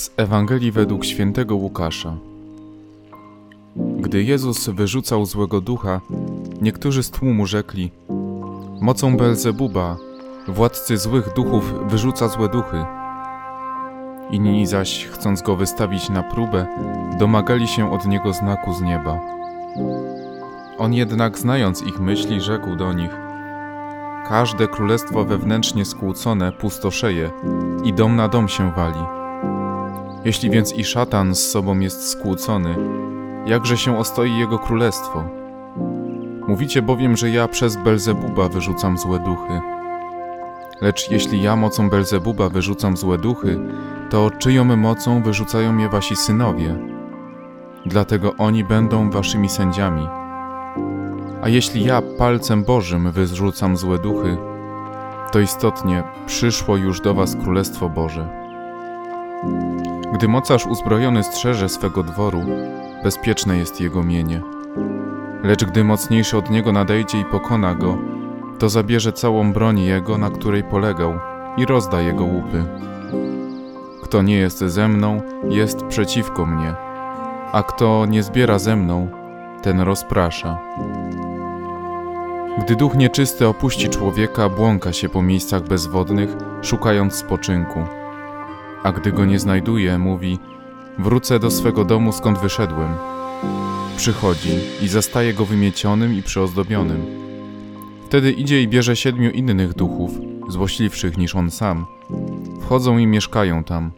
Z Ewangelii według świętego Łukasza. Gdy Jezus wyrzucał złego ducha, niektórzy z tłumu rzekli: Mocą Belzebuba, władcy złych duchów, wyrzuca złe duchy. Inni zaś, chcąc go wystawić na próbę, domagali się od niego znaku z nieba. On jednak, znając ich myśli, rzekł do nich: Każde królestwo wewnętrznie skłócone pustoszeje i dom na dom się wali. Jeśli więc i szatan z sobą jest skłócony, jakże się ostoi jego królestwo? Mówicie bowiem, że ja przez Belzebuba wyrzucam złe duchy. Lecz jeśli ja mocą Belzebuba wyrzucam złe duchy, to czyją mocą wyrzucają je wasi synowie? Dlatego oni będą waszymi sędziami. A jeśli ja palcem Bożym wyrzucam złe duchy, to istotnie przyszło już do was Królestwo Boże. Gdy mocarz uzbrojony strzeże swego dworu, bezpieczne jest jego mienie. Lecz gdy mocniejszy od niego nadejdzie i pokona go, to zabierze całą broń jego, na której polegał, i rozda jego łupy. Kto nie jest ze mną, jest przeciwko mnie, a kto nie zbiera ze mną, ten rozprasza. Gdy duch nieczysty opuści człowieka, błąka się po miejscach bezwodnych, szukając spoczynku. A gdy go nie znajduje, mówi: Wrócę do swego domu, skąd wyszedłem. Przychodzi i zastaje go wymiecionym i przyozdobionym. Wtedy idzie i bierze siedmiu innych duchów, złośliwszych niż on sam. Wchodzą i mieszkają tam.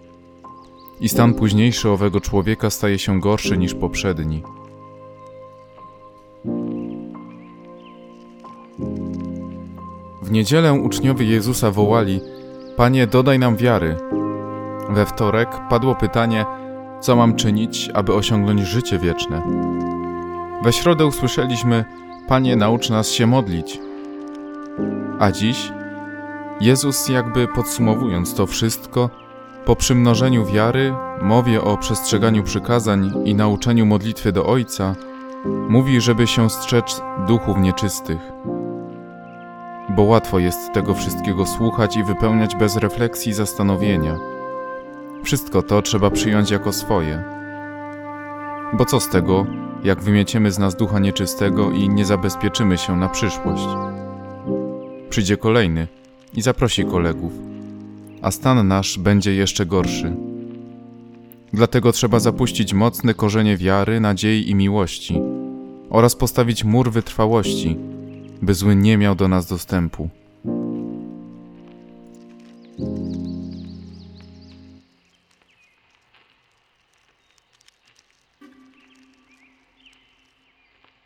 I stan późniejszy owego człowieka staje się gorszy niż poprzedni. W niedzielę uczniowie Jezusa wołali: Panie, dodaj nam wiary. We wtorek padło pytanie: Co mam czynić, aby osiągnąć życie wieczne? We środę usłyszeliśmy: Panie, naucz nas się modlić. A dziś Jezus, jakby podsumowując to wszystko, po przymnożeniu wiary, mowie o przestrzeganiu przykazań i nauczeniu modlitwy do Ojca, mówi, żeby się strzec duchów nieczystych bo łatwo jest tego wszystkiego słuchać i wypełniać bez refleksji i zastanowienia. Wszystko to trzeba przyjąć jako swoje. Bo co z tego, jak wymieciemy z nas ducha nieczystego i nie zabezpieczymy się na przyszłość? Przyjdzie kolejny i zaprosi kolegów, a stan nasz będzie jeszcze gorszy. Dlatego trzeba zapuścić mocne korzenie wiary, nadziei i miłości oraz postawić mur wytrwałości by zły nie miał do nas dostępu.